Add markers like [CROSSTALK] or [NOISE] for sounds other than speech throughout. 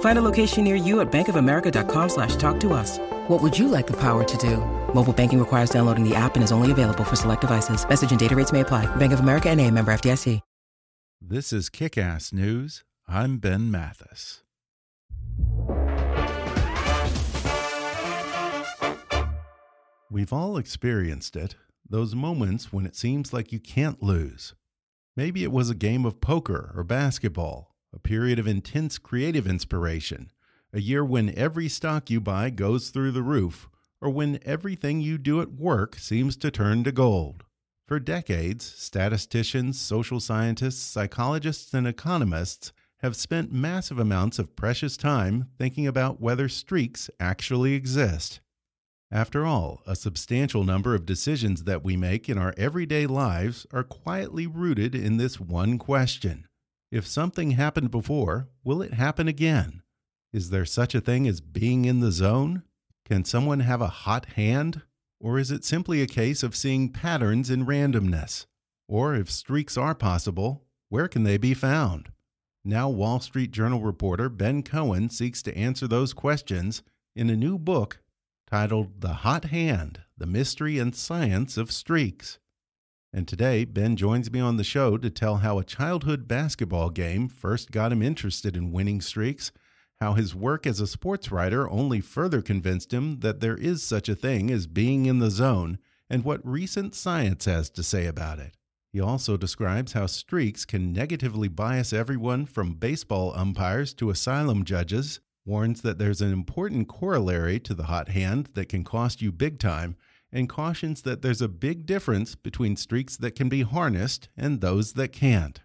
Find a location near you at bankofamerica.com slash talk to us. What would you like the power to do? Mobile banking requires downloading the app and is only available for select devices. Message and data rates may apply. Bank of America and a member FDIC. This is Kick-Ass News. I'm Ben Mathis. We've all experienced it, those moments when it seems like you can't lose. Maybe it was a game of poker or basketball, a period of intense creative inspiration, a year when every stock you buy goes through the roof, or when everything you do at work seems to turn to gold. For decades, statisticians, social scientists, psychologists, and economists have spent massive amounts of precious time thinking about whether streaks actually exist. After all, a substantial number of decisions that we make in our everyday lives are quietly rooted in this one question If something happened before, will it happen again? Is there such a thing as being in the zone? Can someone have a hot hand? Or is it simply a case of seeing patterns in randomness? Or if streaks are possible, where can they be found? Now, Wall Street Journal reporter Ben Cohen seeks to answer those questions in a new book titled The Hot Hand The Mystery and Science of Streaks. And today, Ben joins me on the show to tell how a childhood basketball game first got him interested in winning streaks how his work as a sports writer only further convinced him that there is such a thing as being in the zone, and what recent science has to say about it. He also describes how streaks can negatively bias everyone from baseball umpires to asylum judges, warns that there's an important corollary to the hot hand that can cost you big time, and cautions that there's a big difference between streaks that can be harnessed and those that can't.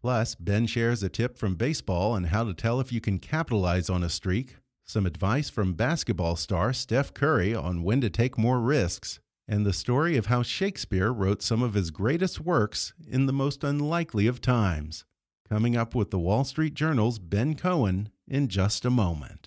Plus, Ben shares a tip from baseball on how to tell if you can capitalize on a streak, some advice from basketball star Steph Curry on when to take more risks, and the story of how Shakespeare wrote some of his greatest works in the most unlikely of times. Coming up with the Wall Street Journal's Ben Cohen in just a moment.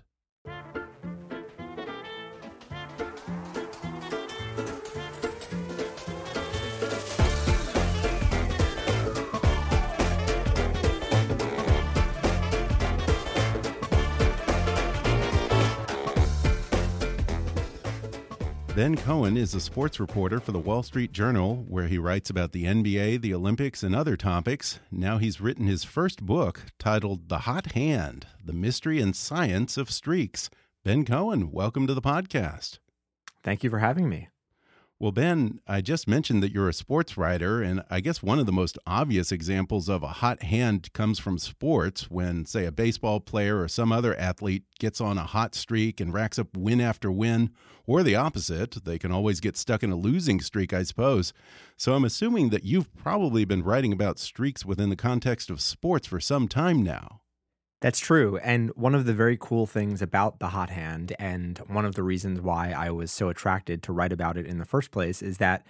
Ben Cohen is a sports reporter for the Wall Street Journal, where he writes about the NBA, the Olympics, and other topics. Now he's written his first book titled The Hot Hand The Mystery and Science of Streaks. Ben Cohen, welcome to the podcast. Thank you for having me. Well, Ben, I just mentioned that you're a sports writer, and I guess one of the most obvious examples of a hot hand comes from sports when, say, a baseball player or some other athlete gets on a hot streak and racks up win after win, or the opposite. They can always get stuck in a losing streak, I suppose. So I'm assuming that you've probably been writing about streaks within the context of sports for some time now. That's true. And one of the very cool things about the hot hand, and one of the reasons why I was so attracted to write about it in the first place, is that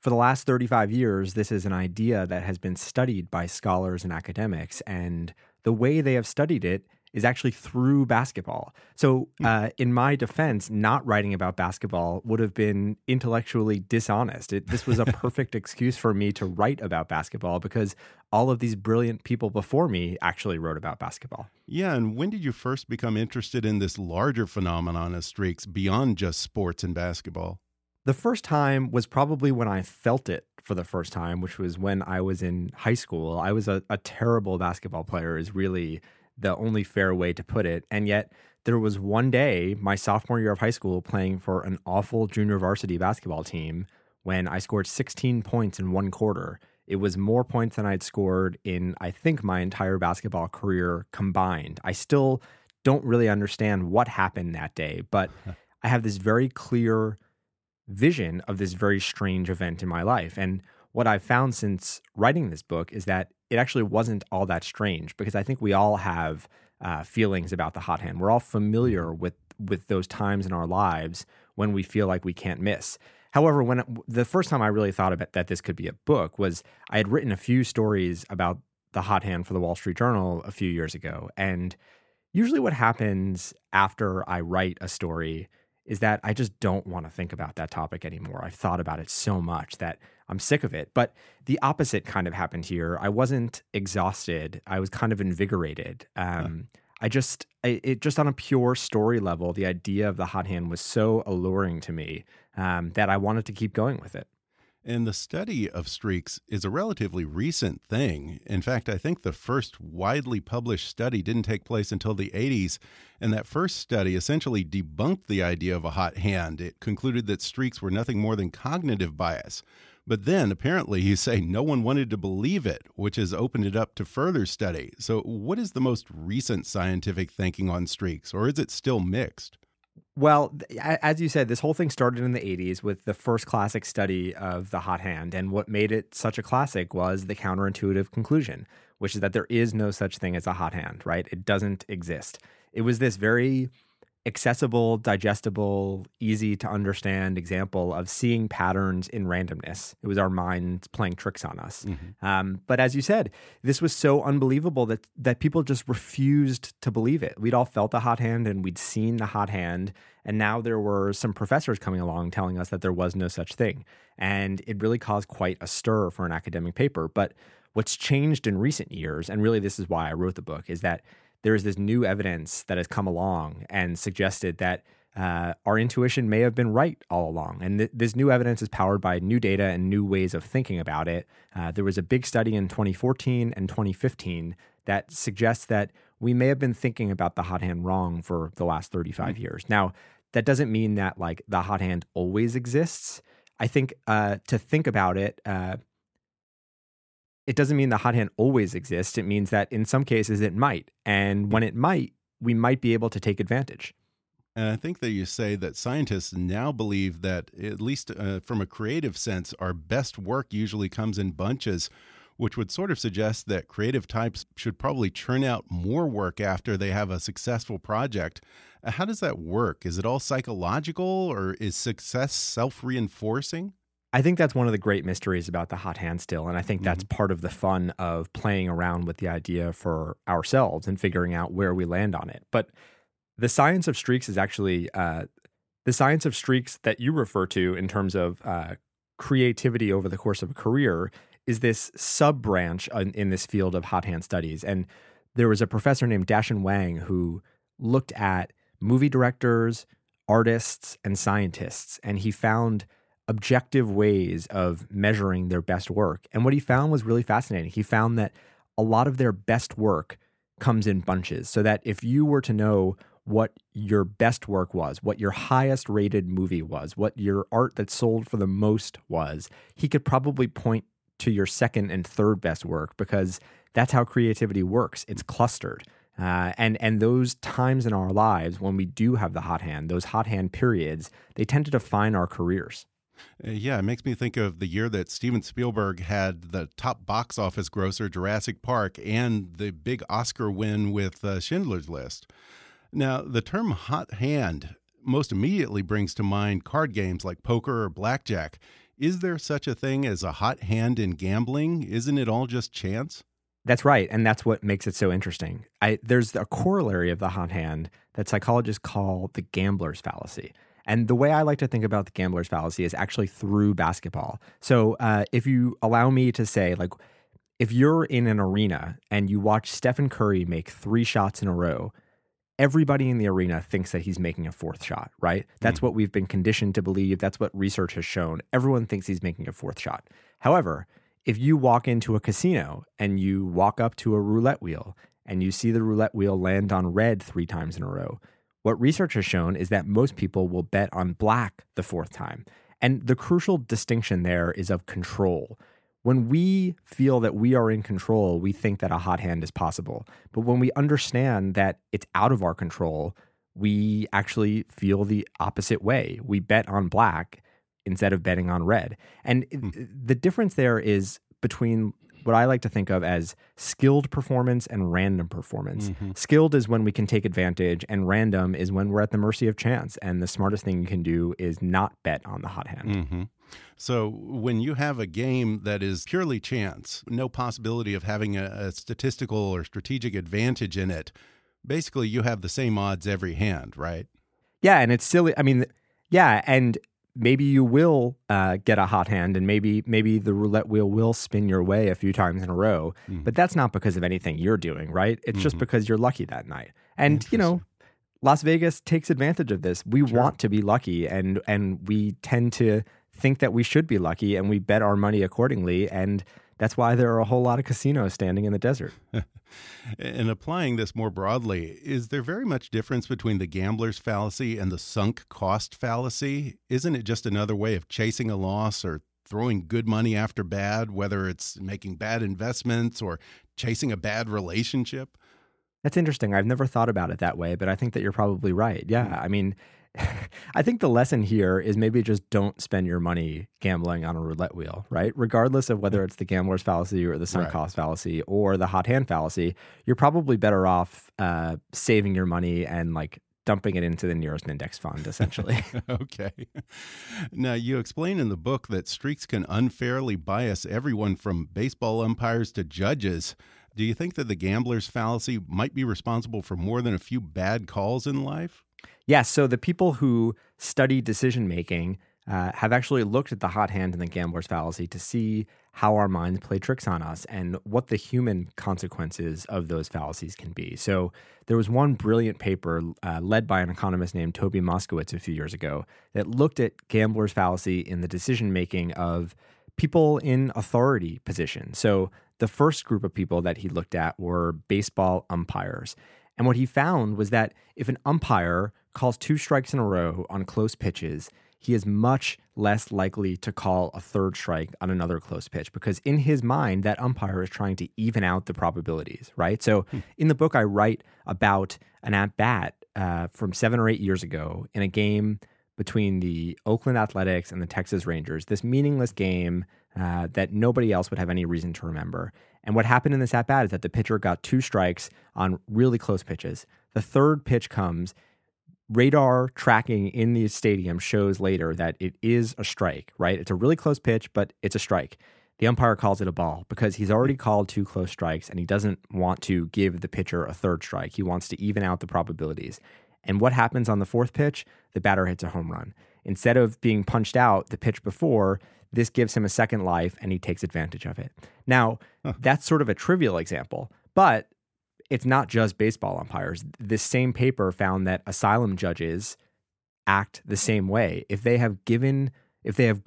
for the last 35 years, this is an idea that has been studied by scholars and academics. And the way they have studied it is actually through basketball. So, hmm. uh, in my defense, not writing about basketball would have been intellectually dishonest. It, this was a [LAUGHS] perfect excuse for me to write about basketball because all of these brilliant people before me actually wrote about basketball. Yeah, and when did you first become interested in this larger phenomenon of streaks beyond just sports and basketball? The first time was probably when I felt it for the first time, which was when I was in high school. I was a, a terrible basketball player, is really the only fair way to put it. And yet, there was one day, my sophomore year of high school, playing for an awful junior varsity basketball team, when I scored 16 points in one quarter. It was more points than I'd scored in, I think, my entire basketball career combined. I still don't really understand what happened that day, but [LAUGHS] I have this very clear vision of this very strange event in my life. And what I've found since writing this book is that it actually wasn't all that strange because I think we all have uh, feelings about the hot hand. We're all familiar with with those times in our lives when we feel like we can't miss. However, when it, the first time I really thought about that this could be a book was I had written a few stories about the hot hand for the Wall Street Journal a few years ago, and usually what happens after I write a story is that I just don't want to think about that topic anymore. I've thought about it so much that I'm sick of it. But the opposite kind of happened here. I wasn't exhausted. I was kind of invigorated. Um. I just, I, it just on a pure story level, the idea of the hot hand was so alluring to me um, that I wanted to keep going with it. And the study of streaks is a relatively recent thing. In fact, I think the first widely published study didn't take place until the 80s. And that first study essentially debunked the idea of a hot hand. It concluded that streaks were nothing more than cognitive bias. But then apparently you say no one wanted to believe it, which has opened it up to further study. So, what is the most recent scientific thinking on streaks, or is it still mixed? Well, as you said, this whole thing started in the 80s with the first classic study of the hot hand. And what made it such a classic was the counterintuitive conclusion, which is that there is no such thing as a hot hand, right? It doesn't exist. It was this very accessible, digestible, easy to understand example of seeing patterns in randomness. It was our minds playing tricks on us. Mm-hmm. Um, but as you said, this was so unbelievable that that people just refused to believe it. We'd all felt the hot hand and we'd seen the hot hand, and now there were some professors coming along telling us that there was no such thing, and it really caused quite a stir for an academic paper. But what's changed in recent years, and really this is why I wrote the book, is that there is this new evidence that has come along and suggested that uh, our intuition may have been right all along. And th- this new evidence is powered by new data and new ways of thinking about it. Uh, there was a big study in 2014 and 2015 that suggests that we may have been thinking about the hot hand wrong for the last 35 mm-hmm. years. Now, that doesn't mean that like the hot hand always exists. I think uh, to think about it, uh, it doesn't mean the hot hand always exists. It means that in some cases it might. And when it might, we might be able to take advantage. And I think that you say that scientists now believe that, at least uh, from a creative sense, our best work usually comes in bunches, which would sort of suggest that creative types should probably churn out more work after they have a successful project. How does that work? Is it all psychological or is success self reinforcing? I think that's one of the great mysteries about the hot hand still. And I think that's mm-hmm. part of the fun of playing around with the idea for ourselves and figuring out where we land on it. But the science of streaks is actually uh, the science of streaks that you refer to in terms of uh, creativity over the course of a career is this sub branch in, in this field of hot hand studies. And there was a professor named Dashun Wang who looked at movie directors, artists, and scientists. And he found objective ways of measuring their best work. And what he found was really fascinating. He found that a lot of their best work comes in bunches. So that if you were to know what your best work was, what your highest rated movie was, what your art that sold for the most was, he could probably point to your second and third best work because that's how creativity works. It's clustered. Uh, and and those times in our lives when we do have the hot hand, those hot hand periods, they tend to define our careers. Uh, yeah, it makes me think of the year that Steven Spielberg had the top box office grosser, Jurassic Park, and the big Oscar win with uh, Schindler's List. Now, the term hot hand most immediately brings to mind card games like poker or blackjack. Is there such a thing as a hot hand in gambling? Isn't it all just chance? That's right, and that's what makes it so interesting. I, there's a corollary of the hot hand that psychologists call the gambler's fallacy. And the way I like to think about the gambler's fallacy is actually through basketball. So uh, if you allow me to say, like, if you're in an arena and you watch Stephen Curry make three shots in a row, everybody in the arena thinks that he's making a fourth shot, right? That's mm. what we've been conditioned to believe. That's what research has shown. Everyone thinks he's making a fourth shot. However, if you walk into a casino and you walk up to a roulette wheel and you see the roulette wheel land on red three times in a row, what research has shown is that most people will bet on black the fourth time. And the crucial distinction there is of control. When we feel that we are in control, we think that a hot hand is possible. But when we understand that it's out of our control, we actually feel the opposite way. We bet on black instead of betting on red. And hmm. the difference there is between what I like to think of as skilled performance and random performance. Mm-hmm. Skilled is when we can take advantage, and random is when we're at the mercy of chance. And the smartest thing you can do is not bet on the hot hand. Mm -hmm. So when you have a game that is purely chance, no possibility of having a, a statistical or strategic advantage in it, basically you have the same odds every hand, right? Yeah, and it's silly. I mean, yeah, and maybe you will uh, get a hot hand and maybe maybe the roulette wheel will spin your way a few times in a row mm-hmm. but that's not because of anything you're doing right it's mm-hmm. just because you're lucky that night and you know las vegas takes advantage of this we sure. want to be lucky and and we tend to think that we should be lucky and we bet our money accordingly and that's why there are a whole lot of casinos standing in the desert. [LAUGHS] and applying this more broadly, is there very much difference between the gambler's fallacy and the sunk cost fallacy? Isn't it just another way of chasing a loss or throwing good money after bad, whether it's making bad investments or chasing a bad relationship? That's interesting. I've never thought about it that way, but I think that you're probably right. Yeah. Hmm. I mean, I think the lesson here is maybe just don't spend your money gambling on a roulette wheel, right? Regardless of whether it's the gambler's fallacy or the sunk right. cost fallacy or the hot hand fallacy, you're probably better off uh, saving your money and like dumping it into the nearest index fund, essentially. [LAUGHS] okay. Now, you explain in the book that streaks can unfairly bias everyone from baseball umpires to judges. Do you think that the gambler's fallacy might be responsible for more than a few bad calls in life? Yeah, so the people who study decision making uh, have actually looked at the hot hand and the gambler's fallacy to see how our minds play tricks on us and what the human consequences of those fallacies can be. So there was one brilliant paper uh, led by an economist named Toby Moskowitz a few years ago that looked at gambler's fallacy in the decision making of people in authority positions. So the first group of people that he looked at were baseball umpires. And what he found was that if an umpire calls two strikes in a row on close pitches, he is much less likely to call a third strike on another close pitch because in his mind that umpire is trying to even out the probabilities right so hmm. in the book i write about an at bat uh, from seven or eight years ago in a game between the oakland athletics and the texas rangers this meaningless game uh, that nobody else would have any reason to remember and what happened in this at bat is that the pitcher got two strikes on really close pitches. The third pitch comes. Radar tracking in the stadium shows later that it is a strike, right? It's a really close pitch, but it's a strike. The umpire calls it a ball because he's already called two close strikes and he doesn't want to give the pitcher a third strike. He wants to even out the probabilities. And what happens on the fourth pitch? The batter hits a home run. Instead of being punched out the pitch before, this gives him a second life and he takes advantage of it. Now, huh. that's sort of a trivial example, but it's not just baseball umpires. This same paper found that asylum judges act the same way. If they have given, if they have,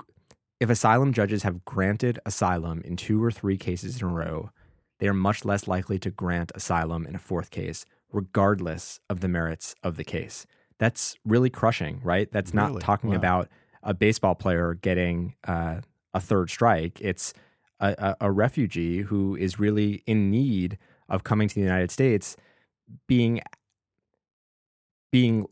if asylum judges have granted asylum in two or three cases in a row, they are much less likely to grant asylum in a fourth case, regardless of the merits of the case. That's really crushing, right? That's not really? talking wow. about a baseball player getting uh, a third strike. It's a, a, a refugee who is really in need of coming to the United States being being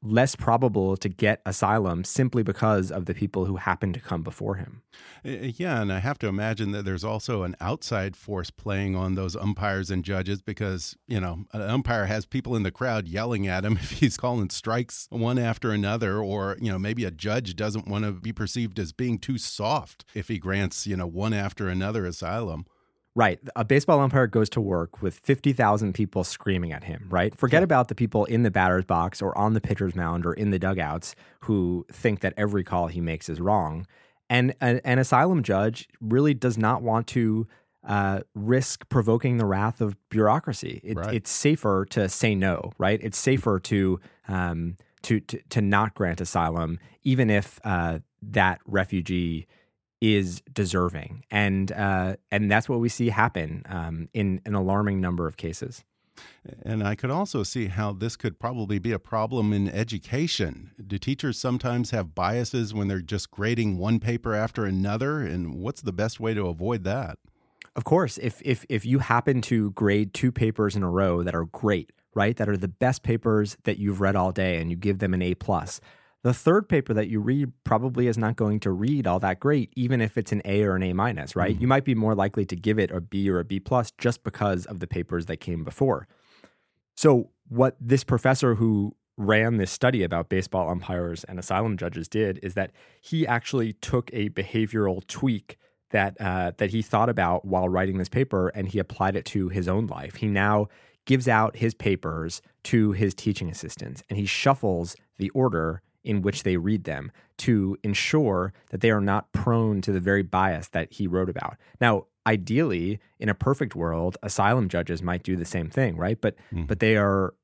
less probable to get asylum simply because of the people who happen to come before him. Yeah, and I have to imagine that there's also an outside force playing on those umpires and judges because, you know, an umpire has people in the crowd yelling at him [LAUGHS] if he's calling strikes one after another or, you know, maybe a judge doesn't want to be perceived as being too soft if he grants, you know, one after another asylum. Right. A baseball umpire goes to work with 50,000 people screaming at him, right? Forget yeah. about the people in the batter's box or on the pitcher's mound or in the dugouts who think that every call he makes is wrong. And an, an asylum judge really does not want to uh, risk provoking the wrath of bureaucracy. It, right. It's safer to say no, right? It's safer to, um, to, to, to not grant asylum, even if uh, that refugee is deserving, and uh, and that's what we see happen um, in an alarming number of cases. And I could also see how this could probably be a problem in education. Do teachers sometimes have biases when they're just grading one paper after another? And what's the best way to avoid that? Of course, if if if you happen to grade two papers in a row that are great, right? That are the best papers that you've read all day and you give them an A plus. The third paper that you read probably is not going to read all that great, even if it's an A or an A minus, right? Mm-hmm. You might be more likely to give it a B or a B plus just because of the papers that came before. So, what this professor who ran this study about baseball umpires and asylum judges did is that he actually took a behavioral tweak that uh, that he thought about while writing this paper and he applied it to his own life. He now gives out his papers to his teaching assistants and he shuffles the order in which they read them to ensure that they are not prone to the very bias that he wrote about. Now, ideally, in a perfect world, asylum judges might do the same thing, right? But mm. but they are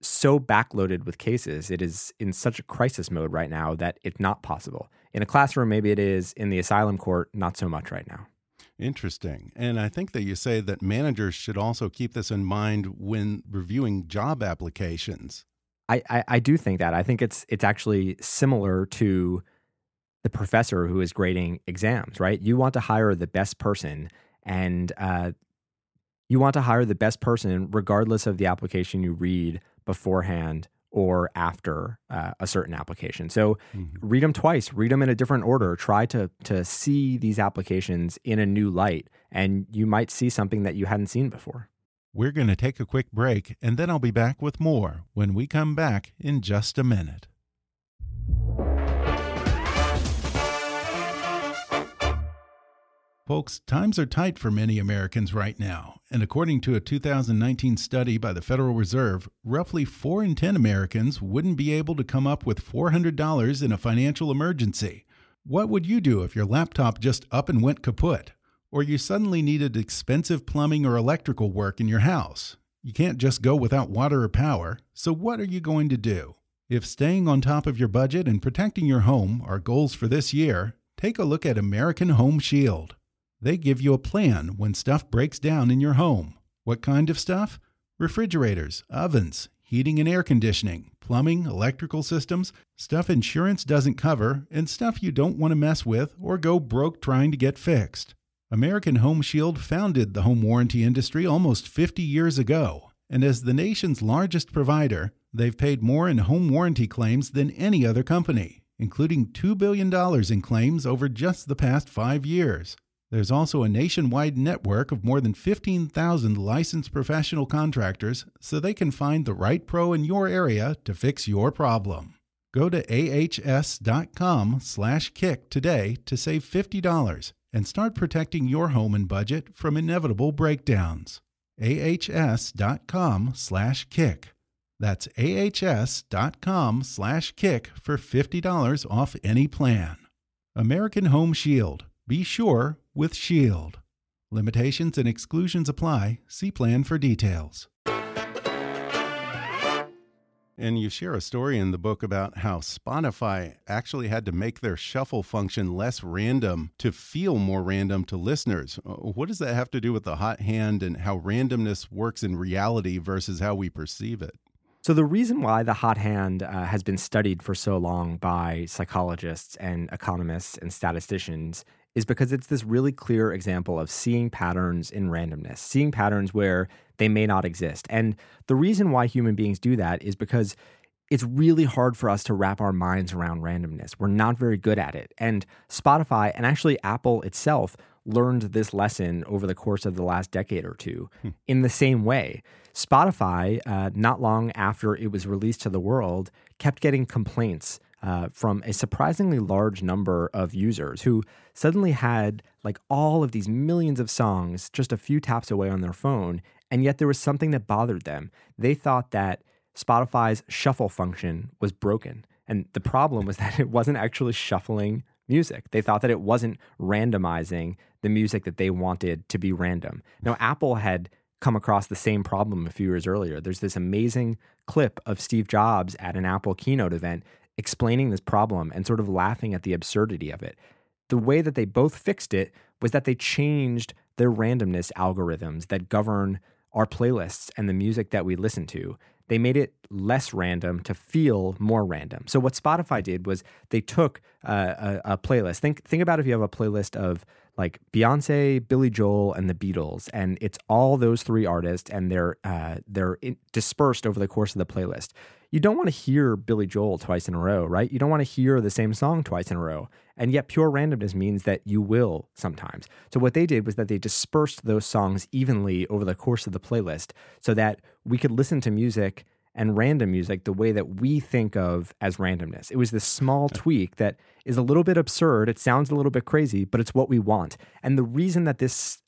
so backloaded with cases. It is in such a crisis mode right now that it's not possible. In a classroom, maybe it is. In the asylum court, not so much right now. Interesting. And I think that you say that managers should also keep this in mind when reviewing job applications. I, I, I do think that. I think it's it's actually similar to the professor who is grading exams, right? You want to hire the best person, and uh, you want to hire the best person regardless of the application you read beforehand or after uh, a certain application. So mm-hmm. read them twice, read them in a different order. Try to to see these applications in a new light, and you might see something that you hadn't seen before. We're going to take a quick break, and then I'll be back with more when we come back in just a minute. Folks, times are tight for many Americans right now, and according to a 2019 study by the Federal Reserve, roughly 4 in 10 Americans wouldn't be able to come up with $400 in a financial emergency. What would you do if your laptop just up and went kaput? Or you suddenly needed expensive plumbing or electrical work in your house? You can't just go without water or power, so what are you going to do? If staying on top of your budget and protecting your home are goals for this year, take a look at American Home Shield. They give you a plan when stuff breaks down in your home. What kind of stuff? Refrigerators, ovens, heating and air conditioning, plumbing, electrical systems, stuff insurance doesn't cover, and stuff you don't want to mess with or go broke trying to get fixed. American Home Shield founded the home warranty industry almost 50 years ago, and as the nation's largest provider, they've paid more in home warranty claims than any other company, including $2 billion in claims over just the past five years. There's also a nationwide network of more than 15,000 licensed professional contractors so they can find the right pro in your area to fix your problem. Go to ahs.com/kick today to save $50 and start protecting your home and budget from inevitable breakdowns. ahs.com/kick. That's ahs.com/kick for $50 off any plan. American Home Shield. Be sure with Shield. Limitations and exclusions apply. See plan for details. And you share a story in the book about how Spotify actually had to make their shuffle function less random to feel more random to listeners. Uh, what does that have to do with the hot hand and how randomness works in reality versus how we perceive it? So, the reason why the hot hand uh, has been studied for so long by psychologists and economists and statisticians is because it's this really clear example of seeing patterns in randomness, seeing patterns where they may not exist. And the reason why human beings do that is because it's really hard for us to wrap our minds around randomness. We're not very good at it. And Spotify and actually Apple itself learned this lesson over the course of the last decade or two hmm. in the same way. Spotify, uh, not long after it was released to the world, kept getting complaints uh, from a surprisingly large number of users who suddenly had like all of these millions of songs just a few taps away on their phone. And yet there was something that bothered them. They thought that Spotify's shuffle function was broken. And the problem was [LAUGHS] that it wasn't actually shuffling music. They thought that it wasn't randomizing the music that they wanted to be random. Now, Apple had come across the same problem a few years earlier. There's this amazing clip of Steve Jobs at an Apple keynote event explaining this problem and sort of laughing at the absurdity of it. The way that they both fixed it was that they changed their randomness algorithms that govern our playlists and the music that we listen to, they made it less random to feel more random. So what Spotify did was they took uh, a, a, playlist. Think think about if you have a playlist of like Beyonce, Billy Joel, and the Beatles, and it's all those three artists, and they're uh, they're dispersed over the course of the playlist. You don't want to hear Billy Joel twice in a row, right? You don't want to hear the same song twice in a row. And yet, pure randomness means that you will sometimes. So, what they did was that they dispersed those songs evenly over the course of the playlist so that we could listen to music and random music the way that we think of as randomness. It was this small tweak that is a little bit absurd. It sounds a little bit crazy, but it's what we want. And the reason that this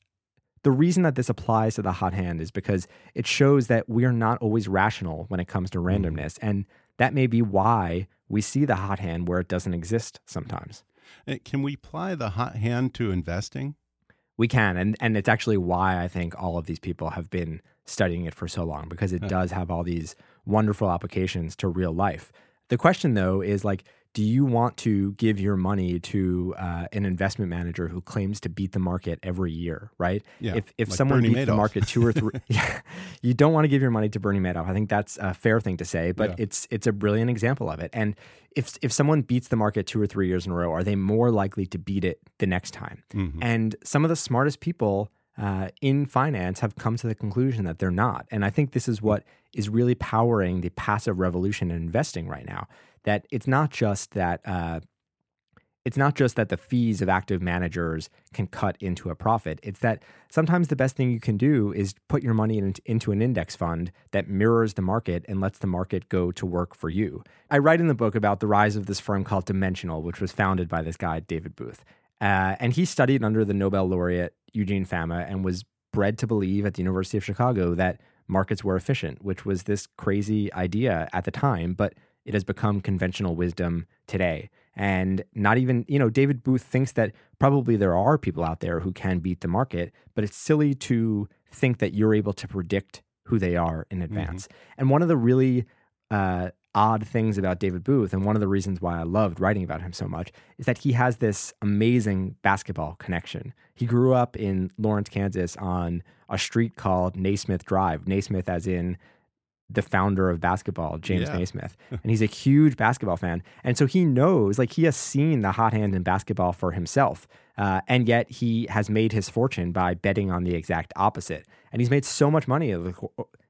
the reason that this applies to the hot hand is because it shows that we are not always rational when it comes to mm-hmm. randomness. And that may be why we see the hot hand where it doesn't exist sometimes. Uh, can we apply the hot hand to investing? We can. And, and it's actually why I think all of these people have been studying it for so long because it does have all these wonderful applications to real life. The question, though, is like, do you want to give your money to uh, an investment manager who claims to beat the market every year, right? Yeah, if if like someone Bernie beats Madoff. the market two or three, [LAUGHS] yeah, you don't want to give your money to Bernie Madoff. I think that's a fair thing to say, but Yeah. it's it's a brilliant example of it. And if if someone beats the market two or three years in a row, are they more likely to beat it the next time? Mhm. And some of the smartest people uh, in finance have come to the conclusion that they're not. And I think this is what is really powering the passive revolution in investing right now. That it's not just that. Uh, it's not just that the fees of active managers can cut into a profit. It's that sometimes the best thing you can do is put your money in, into an index fund that mirrors the market and lets the market go to work for you. I write in the book about the rise of this firm called Dimensional, which was founded by this guy, David Booth. Uh, and he studied under the Nobel laureate Eugene Fama and was bred to believe at the University of Chicago that markets were efficient, which was this crazy idea at the time, but it has become conventional wisdom today. And not even, you know, David Booth thinks that probably there are people out there who can beat the market, but it's silly to think that you're able to predict who they are in advance. And one of the really uh, odd things about David Booth, and one of the reasons why I loved writing about him so much, is that he has this amazing basketball connection. He grew up in Lawrence, Kansas on a street called Naismith Drive, Naismith as in the founder of basketball, James Yeah. Naismith. [LAUGHS] And he's a huge basketball fan. And so he knows, like, he has seen the hot hand in basketball for himself. Uh, and yet he has made his fortune by betting on the exact opposite. And he's made so much money.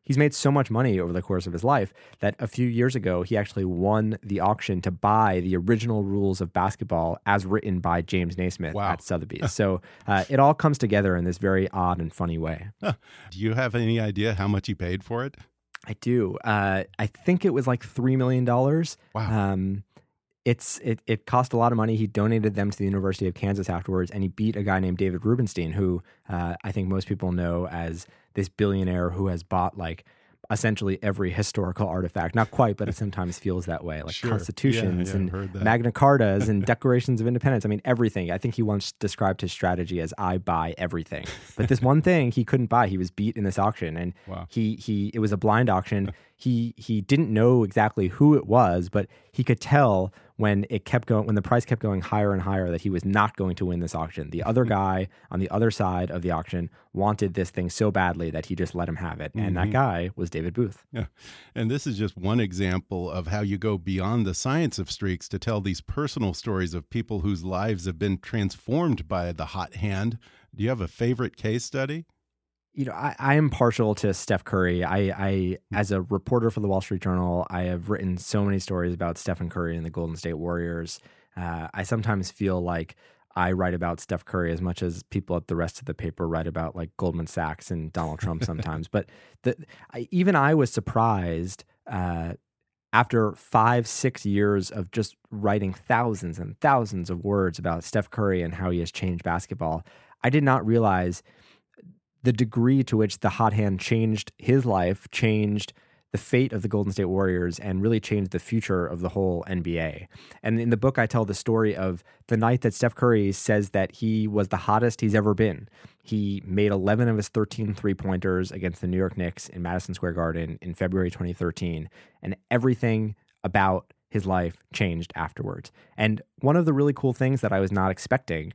Over the co- He's made so much money over the course of his life that a few years ago he actually won the auction to buy the original rules of basketball as written by James Naismith Wow. at Sotheby's. [LAUGHS] so uh, it all comes together in this very odd and funny way. Do you have any idea how much he paid for it? I do. Uh, I think it was like three million dollars. Wow. Um, it's it it cost a lot of money. He donated them to the University of Kansas afterwards, and he beat a guy named David Rubenstein, who uh, I think most people know as this billionaire who has bought like essentially every historical artifact. Not quite, but it sometimes feels that way, like Sure. Constitutions yeah, I've and. Magna Cartas and [LAUGHS] Declarations of Independence. I mean, everything. I think he once described his strategy as "I buy everything." But this one thing he couldn't buy. He was beat in this auction, and Wow. he he it was a blind auction. [LAUGHS] he he didn't know exactly who it was, but he could tell when it kept going when the price kept going higher and higher that he was not going to win this auction. The other mm-hmm. guy on the other side of the auction wanted this thing so badly that he just let him have it. And that mm-hmm. guy was David Booth. Yeah. And this is just one example of how you go beyond the science of streaks to tell these personal stories of people whose lives have been transformed by the hot hand. Do you have a favorite case study? You know, I, I am partial to Steph Curry. I, I, as a reporter for the Wall Street Journal, I have written so many stories about Stephen Curry and the Golden State Warriors. Uh, I sometimes feel like I write about Steph Curry as much as people at the rest of the paper write about like Goldman Sachs and Donald Trump sometimes. but the, I, even I was surprised uh, after five, six years of just writing thousands and thousands of words about Steph Curry and how he has changed basketball. I did not realize the degree to which the hot hand changed his life, changed the fate of the Golden State Warriors, and really changed the future of the whole NBA. And in the book, I tell the story of the night that Steph Curry says that he was the hottest he's ever been. He made 11 of his 13 three pointers against the New York Knicks in Madison Square Garden in February 2013, and everything about his life changed afterwards. And one of the really cool things that I was not expecting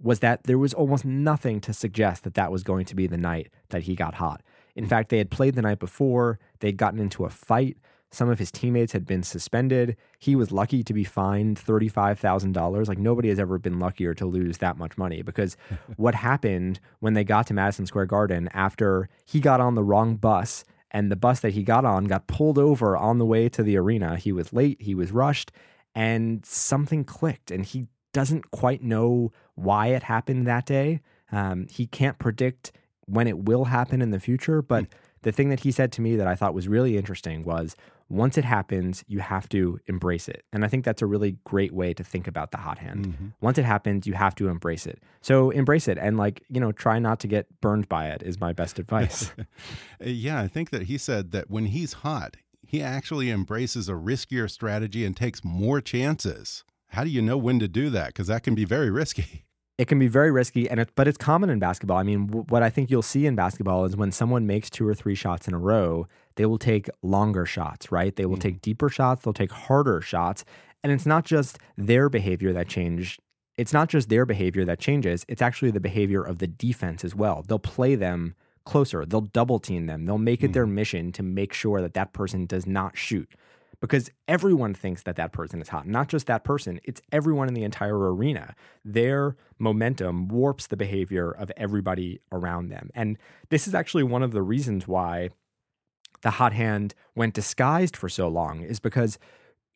was that there was almost nothing to suggest that that was going to be the night that he got hot. In fact, they had played the night before, they'd gotten into a fight. Some of his teammates had been suspended. He was lucky to be fined $35,000. Like nobody has ever been luckier to lose that much money because [LAUGHS] what happened when they got to Madison Square Garden after he got on the wrong bus and the bus that he got on got pulled over on the way to the arena. He was late, he was rushed, and something clicked and he doesn't quite know why it happened that day. Um, he can't predict when it will happen in the future, but mm. the thing that he said to me that I thought was really interesting was once it happens, you have to embrace it. And I think that's a really great way to think about the hot hand. Mm-hmm. Once it happens, you have to embrace it. So embrace it and, like, you know, try not to get burned by it, is my best advice. [LAUGHS] yeah, I think that he said that when he's hot, he actually embraces a riskier strategy and takes more chances. How do you know when to do that? Because that can be very risky. [LAUGHS] it can be very risky and it, but it's common in basketball. I mean, w- what I think you'll see in basketball is when someone makes two or three shots in a row, they will take longer shots, right? They will mm. take deeper shots, they'll take harder shots, and it's not just their behavior that change. It's not just their behavior that changes, it's actually the behavior of the defense as well. They'll play them closer, they'll double team them. They'll make it mm. their mission to make sure that that person does not shoot because everyone thinks that that person is hot. Not just that person, it's everyone in the entire arena. Their momentum warps the behavior of everybody around them. And this is actually one of the reasons why the hot hand went disguised for so long, is because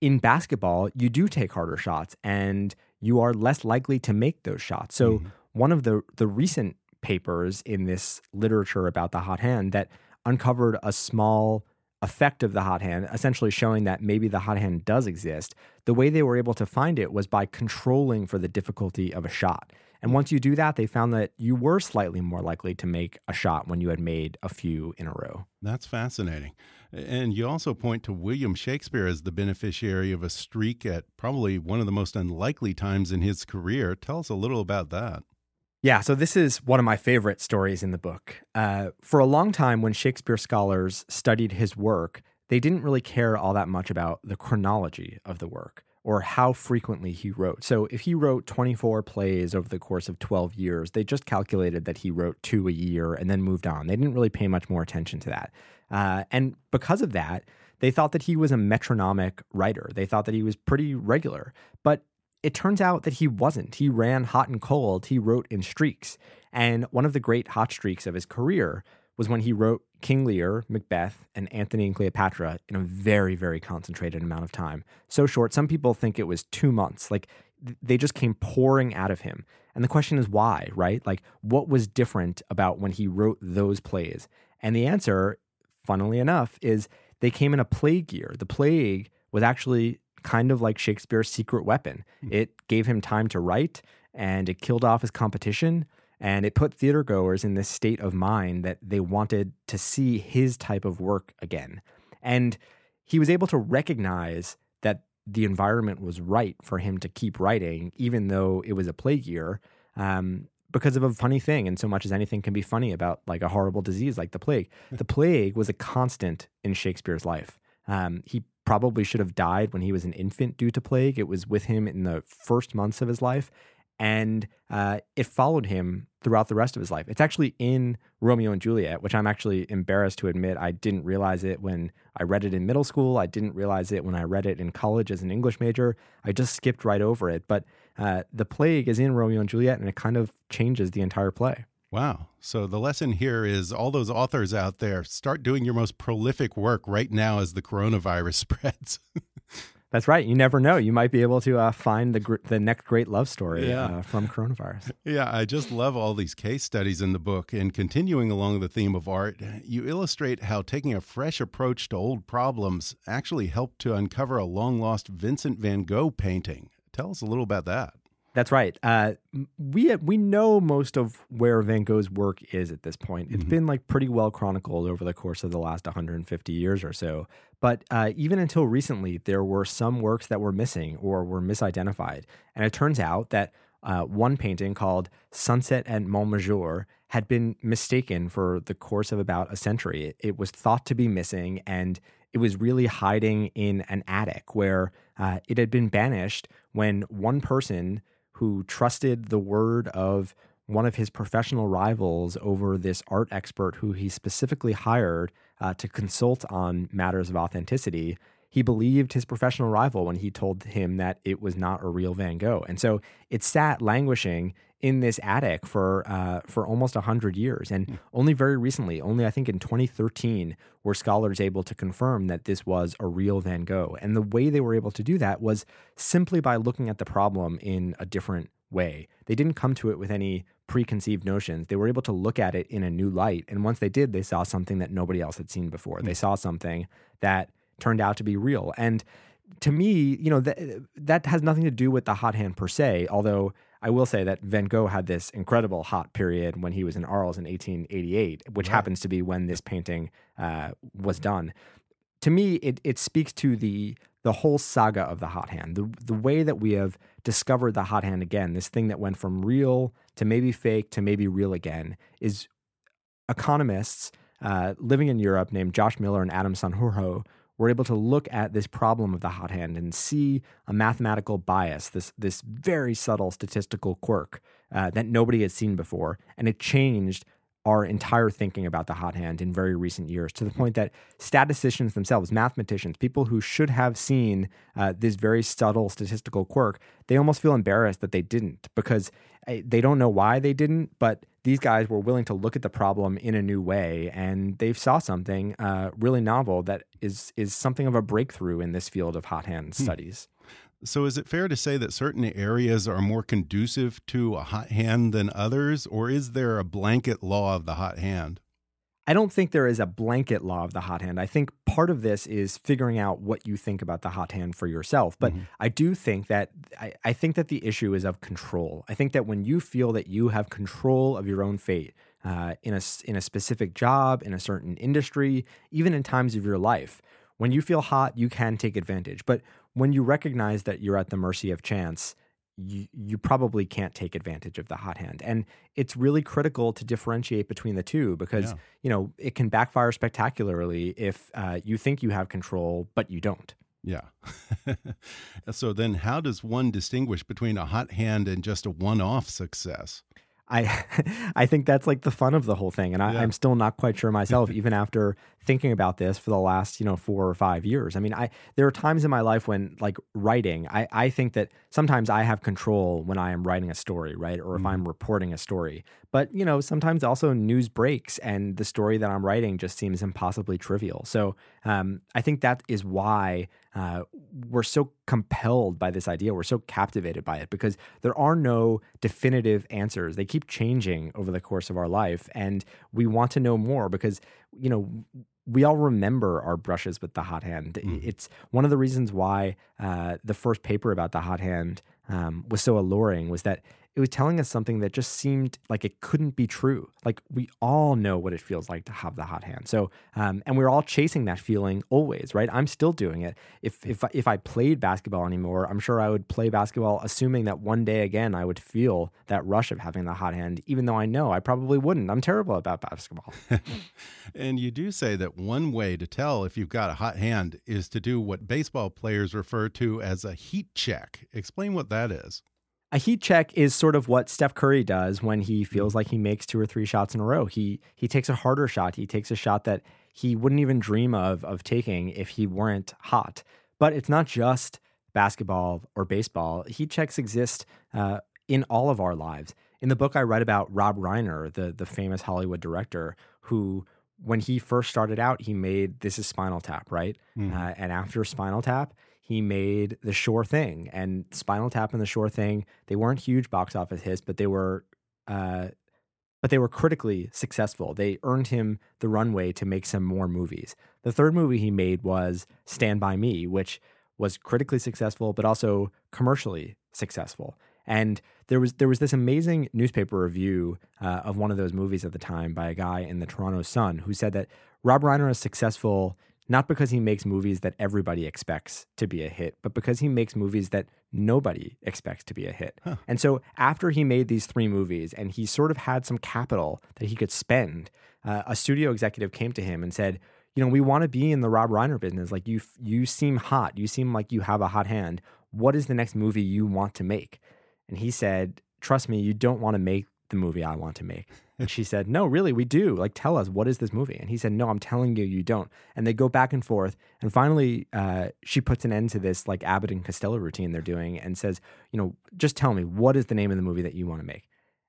in basketball, you do take harder shots and you are less likely to make those shots. So, mm-hmm. one of the, the recent papers in this literature about the hot hand that uncovered a small effect of the hot hand, essentially showing that maybe the hot hand does exist, the way they were able to find it was by controlling for the difficulty of a shot. And once you do that, they found that you were slightly more likely to make a shot when you had made a few in a row. That's fascinating. And you also point to William Shakespeare as the beneficiary of a streak at probably one of the most unlikely times in his career. Tell us a little about that. Yeah, so this is one of my favorite stories in the book. Uh, for a long time, when Shakespeare scholars studied his work, they didn't really care all that much about the chronology of the work or how frequently he wrote. So if he wrote 24 plays over the course of 12 years, they just calculated that he wrote two a year and then moved on. They didn't really pay much more attention to that. Uh, and because of that, they thought that he was a metronomic writer. They thought that he was pretty regular. But it turns out that he wasn't. He ran hot and cold. He wrote in streaks. And one of the great hot streaks of his career was when he wrote King Lear, Macbeth, and Antony and Cleopatra in a very, very concentrated amount of time. So short, some people think it was two months. Like they just came pouring out of him. And the question is why, right? Like what was different about when he wrote those plays? And the answer, funnily enough, is they came in a plague year. The plague was actually kind of like Shakespeare's secret weapon. Mm-hmm. It gave him time to write and it killed off his competition. And it put theater goers in this state of mind that they wanted to see his type of work again. And he was able to recognize that the environment was right for him to keep writing, even though it was a plague year, um, because of a funny thing. And so much as anything can be funny about like a horrible disease like the plague, the plague was a constant in Shakespeare's life. Um, he probably should have died when he was an infant due to plague. It was with him in the first months of his life, and uh, it followed him throughout the rest of his life. It's actually in Romeo and Juliet, which I'm actually embarrassed to admit I didn't realize it when I read it in middle school. I didn't realize it when I read it in college as an English major. I just skipped right over it. But uh, the plague is in Romeo and Juliet, and it kind of changes the entire play. Wow. So the lesson here is all those authors out there, start doing your most prolific work right now as the coronavirus [LAUGHS] spreads. That's right. You never know. You might be able to uh, find the the next great love story yeah. uh, from coronavirus. Yeah, I just love all these case studies in the book. And continuing along the theme of art, you illustrate how taking a fresh approach to old problems actually helped to uncover a long lost Vincent van Gogh painting. Tell us a little about that. That's right. Uh, we we know most of where Van Gogh's work is at this point. It's mm-hmm. been like pretty well chronicled over the course of the last 150 years or so. But uh, even until recently, there were some works that were missing or were misidentified. And it turns out that uh, one painting called Sunset at Montmajour had been mistaken for the course of about a century. It, it was thought to be missing, and it was really hiding in an attic where uh, it had been banished when one person who trusted the word of one of his professional rivals over this art expert who he specifically hired uh, to consult on matters of authenticity. He believed his professional rival when he told him that it was not a real Van Gogh. And so it sat languishing in this attic for uh, for almost hundred years, and mm. only very recently, only I think in 2013, were scholars able to confirm that this was a real Van Gogh. And the way they were able to do that was simply by looking at the problem in a different way. They didn't come to it with any preconceived notions. They were able to look at it in a new light, and once they did, they saw something that nobody else had seen before. They saw something that turned out to be real, and to me, you know, that that has nothing to do with the hot hand per se, although I will say that Van Gogh had this incredible hot period when he was in Arles in 1888, which right. happens to be when this painting uh, was done. To me, it it speaks to the the whole saga of the hot hand, the the way that we have discovered the hot hand again, this thing that went from real to maybe fake to maybe real again, is economists uh, living in Europe named Josh Miller and Adam Sanjurjo we're able to look at this problem of the hot hand and see a mathematical bias, this this very subtle statistical quirk uh, that nobody had seen before, and it changed our entire thinking about the hot hand in very recent years to the point that statisticians themselves, mathematicians, people who should have seen uh, this very subtle statistical quirk, they almost feel embarrassed that they didn't because uh, they don't know why they didn't, but these guys were willing to look at the problem in a new way, and they saw something uh, really novel that is is something of a breakthrough in this field of hot hand hmm. studies. So, is it fair to say that certain areas are more conducive to a hot hand than others, or is there a blanket law of the hot hand? I don't think there is a blanket law of the hot hand. I think part of this is figuring out what you think about the hot hand for yourself. But mm-hmm. I do think that I, I, think that the issue is of control. I think that when you feel that you have control of your own fate uh, in a in a specific job, in a certain industry, even in times of your life, when you feel hot, you can take advantage. But when you recognize that you're at the mercy of chance, you, you probably can't take advantage of the hot hand. And it's really critical to differentiate between the two because, yeah. you know, it can backfire spectacularly if uh, you think you have control, but you don't. Yeah. [LAUGHS] so then, how does one distinguish between a hot hand and just a one off success? I [LAUGHS] I think that's like the fun of the whole thing, and I, am still not quite sure myself, [LAUGHS] even after thinking about this for the last you know four or five years. I mean, I there are times in my life when like writing, I I think that sometimes I have control when I am writing a story, right, or if mm. I'm reporting a story. But you know, sometimes also news breaks, and the story that I'm writing just seems impossibly trivial. So um, I think that is why uh, we're so compelled by this idea. We're so captivated by it because there are no definitive answers. They keep changing over the course of our life, and we want to know more because you know we all remember our brushes with the hot hand. Mm. It's one of the reasons why uh, the first paper about the hot hand um, was so alluring was that it was telling us something that just seemed like it couldn't be true. Like we all know what it feels like to have the hot hand. So, um, and we're all chasing that feeling always, right? I'm still doing it. If if if I played basketball anymore, I'm sure I would play basketball, assuming that one day again I would feel that rush of having the hot hand, even though I know I probably wouldn't. I'm terrible about basketball. [LAUGHS] and you do say that one way to tell if you've got a hot hand is to do what baseball players refer to as a heat check. Explain what that is. A heat check is sort of what Steph Curry does when he feels like he makes two or three shots in a row. He he takes a harder shot. He takes a shot that he wouldn't even dream of of taking if he weren't hot. But it's not just basketball or baseball. Heat checks exist uh, in all of our lives. In the book, I write about Rob Reiner, the the famous Hollywood director, who when he first started out, he made This Is Spinal Tap, right? Mm. Uh, and after Spinal Tap, he made The Sure Thing and Spinal Tap and The Sure Thing. They weren't huge box office hits, but they were, uh, but they were critically successful. They earned him the runway to make some more movies. The third movie he made was Stand by Me, which was critically successful, but also commercially successful. And there was there was this amazing newspaper review uh, of one of those movies at the time by a guy in the Toronto Sun who said that Rob Reiner is successful not because he makes movies that everybody expects to be a hit, but because he makes movies that nobody expects to be a hit. Huh. And so after he made these three movies and he sort of had some capital that he could spend, uh, a studio executive came to him and said, you know, we want to be in the Rob Reiner business. Like you, you seem hot. You seem like you have a hot hand. What is the next movie you want to make? And he said, trust me, you don't want to make the movie I want to make. And she said, No, really, we do. Like, tell us, what is this movie? And he said, No, I'm telling you, you don't. And they go back and forth. And finally, uh, she puts an end to this, like, Abbott and Costello routine they're doing and says, You know, just tell me, what is the name of the movie that you want to make?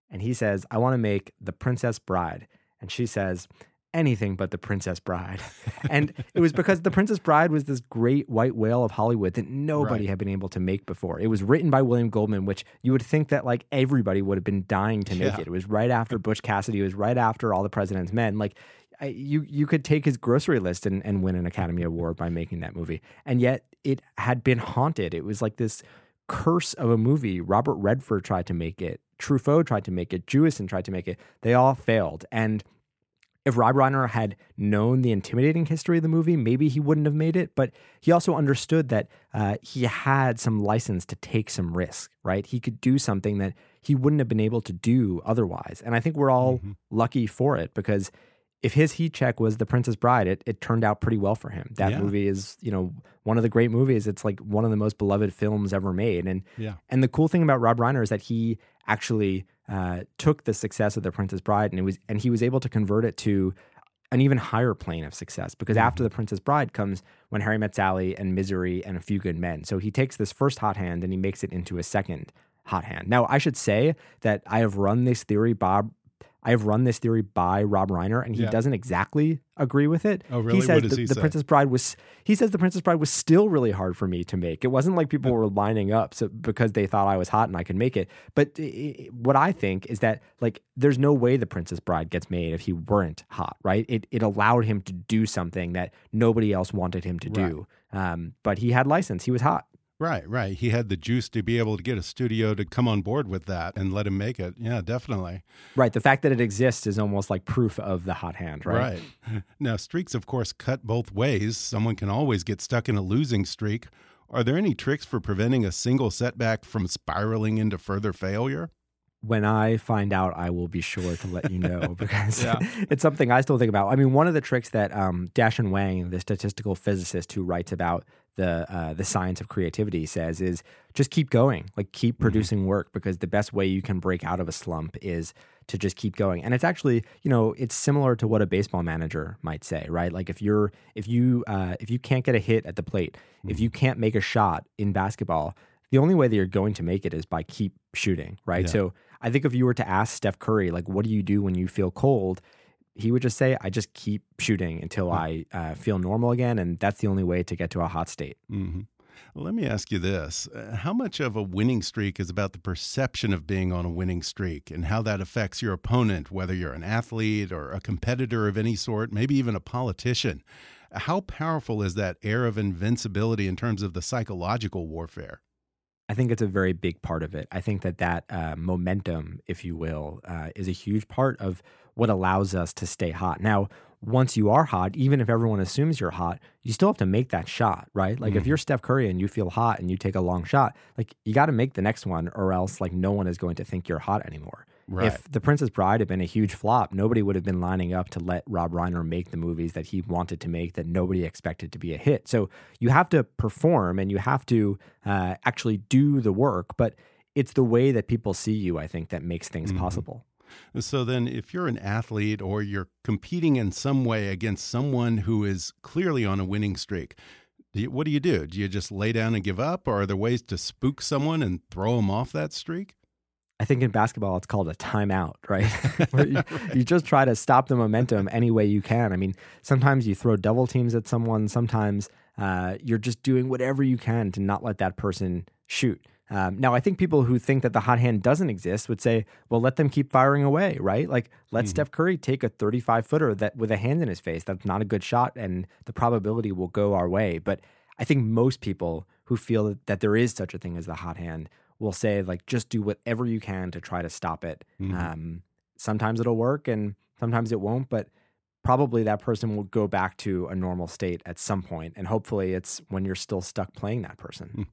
And he says, I want to make The Princess Bride. And she says, anything but The Princess Bride. [LAUGHS] and it was because The Princess Bride was this great white whale of Hollywood that nobody Right. had been able to make before. It was written by William Goldman, which you would think that like everybody would have been dying to make Yeah. it. It was right after Butch Cassidy, it was right after All the President's Men. Like I, you you could take his grocery list and, and win an Academy Award by making that movie. And yet it had been haunted. It was like this curse of a movie. Robert Redford tried to make it. Truffaut tried to make it. Jewison tried to make it. They all failed. And if Rob Reiner had known the intimidating history of the movie, maybe he wouldn't have made it. But he also understood that uh, he had some license to take some risk, right? He could do something that he wouldn't have been able to do otherwise. And I think we're all lucky for it because if his heat check was The Princess Bride, it, it turned out pretty well for him. That Yeah. movie is, you know, one of the great movies. It's like one of the most beloved films ever made. And Yeah. and the cool thing about Rob Reiner is that he actually uh, took the success of The Princess Bride and it was and he was able to convert it to an even higher plane of success because after The Princess Bride comes When Harry Met Sally and Misery and A Few Good Men. So he takes this first hot hand and he makes it into a second hot hand. Now, I should say that I have run this theory Bob I have run this theory by Rob Reiner and he Yeah. doesn't exactly agree with it. Oh, really? He says What does the, he the? Princess Bride was he says the Princess Bride was still really hard for me to make. It wasn't like people were lining up so because they thought I was hot and I could make it. But i- i- what I think is that like there's no way the Princess Bride gets made if he weren't hot, right? It it allowed him to do something that nobody else wanted him to do. Um, but he had license. He was hot. Right, right. He had the juice to be able to get a studio to come on board with that and let him make it. Yeah, definitely. Right. The fact that it exists is almost like proof of the hot hand, right? Right. [LAUGHS] Now, streaks, of course, cut both ways. Someone can always get stuck in a losing streak. Are there any tricks for preventing a single setback from spiraling into further failure? When I find out, I will be sure to let you know [LAUGHS] because Yeah. [LAUGHS] it's something I still think about. I mean, one of the tricks that um, Dashun Wang, the statistical physicist who writes about the uh, the science of creativity, says is just keep going, like keep producing work because the best way you can break out of a slump is to just keep going. And it's actually, you know, it's similar to what a baseball manager might say, right? Like if you're if you uh, if you can't get a hit at the plate, if you can't make a shot in basketball, the only way that you're going to make it is by keep shooting, right? Yeah. So I think if you were to ask Steph Curry, like, what do you do when you feel cold? He would just say, I just keep shooting until I uh, feel normal again. And that's the only way to get to a hot state. hmm Let me ask you this Uh, How much of a winning streak is about the perception of being on a winning streak and how that affects your opponent, whether you're an athlete or a competitor of any sort, maybe even a politician? How powerful is that air of invincibility in terms of the psychological warfare? I think it's a very big part of it. I think that that uh, momentum, if you will, uh, is a huge part of what allows us to stay hot. Now, once you are hot, even if everyone assumes you're hot, you still have to make that shot, right? Like if you're Steph Curry and you feel hot and you take a long shot, like you got to make the next one, or else like no one is going to think you're hot anymore. Right. If The Princess Bride had been a huge flop, nobody would have been lining up to let Rob Reiner make the movies that he wanted to make that nobody expected to be a hit. So you have to perform and you have to uh, actually do the work, but it's the way that people see you, I think, that makes things possible. So then, if you're an athlete or you're competing in some way against someone who is clearly on a winning streak, do you, what do you do? Do you just lay down and give up, or are there ways to spook someone and throw them off that streak? I think in basketball, it's called a timeout, [LAUGHS] right? [LAUGHS] You, you just try to stop the momentum any way you can. I mean, sometimes you throw double teams at someone, sometimes uh, you're just doing whatever you can to not let that person shoot. Um, now, I think people who think that the hot hand doesn't exist would say, well, let them keep firing away, right? Like, let Steph Curry take a 35 footer that with a hand in his face. That's not a good shot, and the probability will go our way. But I think most people who feel that, that there is such a thing as the hot hand will say, like, just do whatever you can to try to stop it. Um, sometimes it'll work and sometimes it won't, but probably that person will go back to a normal state at some point, And hopefully it's when you're still stuck playing that person.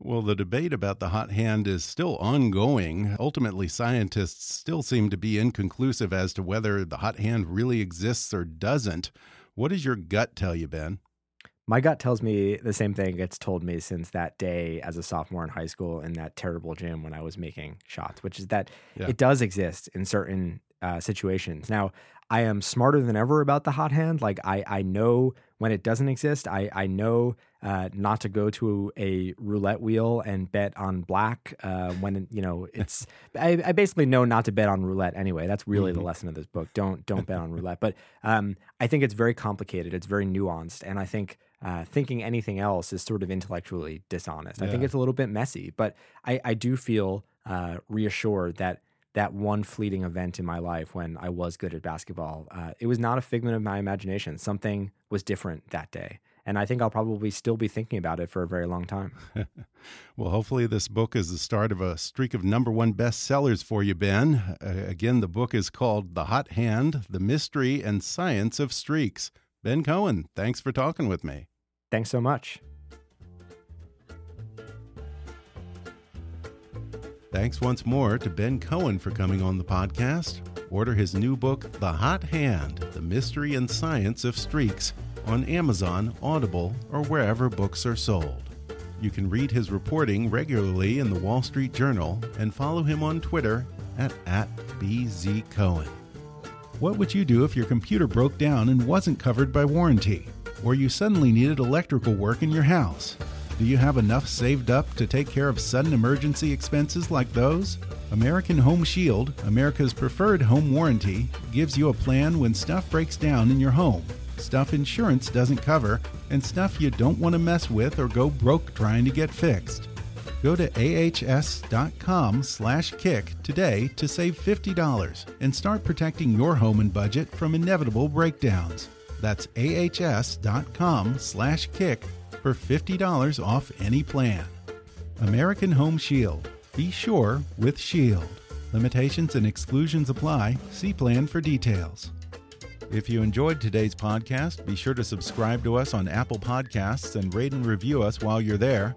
Well, the debate about the hot hand is still ongoing. Ultimately, scientists still seem to be inconclusive as to whether the hot hand really exists or doesn't. What does your gut tell you, Ben? My gut tells me the same thing it's told me since that day as a sophomore in high school in that terrible gym when I was making shots, which is that Yeah. it does exist in certain uh, situations. Now, I am smarter than ever about the hot hand. Like I, I know when it doesn't exist. I, I know uh, not to go to a roulette wheel and bet on black uh, when you know it's. [LAUGHS] I, I basically know not to bet on roulette anyway. That's really the lesson of this book. Don't don't bet on roulette. But um, I think it's very complicated. It's very nuanced, and I think. Uh, thinking anything else is sort of intellectually dishonest. I think it's a little bit messy, but I, I do feel uh, reassured that that one fleeting event in my life when I was good at basketball, uh, it was not a figment of my imagination. Something was different that day. And I think I'll probably still be thinking about it for a very long time. [LAUGHS] Well, hopefully, this book is the start of a streak of number one bestsellers for you, Ben. Uh, again, the book is called The Hot Hand The Mystery and Science of Streaks. Ben Cohen, thanks for talking with me. Thanks so much. Thanks once more to Ben Cohen for coming on the podcast. Order his new book, The Hot Hand The Mystery and Science of Streaks, on Amazon, Audible, or wherever books are sold. You can read his reporting regularly in the Wall Street Journal and follow him on Twitter at, at BZCohen. What would you do if your computer broke down and wasn't covered by warranty? Or you suddenly needed electrical work in your house? Do you have enough saved up to take care of sudden emergency expenses like those? American Home Shield, America's preferred home warranty, gives you a plan when stuff breaks down in your home, stuff insurance doesn't cover, and stuff you don't want to mess with or go broke trying to get fixed. Go to ahs.com slash kick today to save $50 and start protecting your home and budget from inevitable breakdowns. That's ahs.com slash kick for $50 off any plan. American Home Shield. Be sure with Shield. Limitations and exclusions apply. See plan for details. If you enjoyed today's podcast, be sure to subscribe to us on Apple Podcasts and rate and review us while you're there.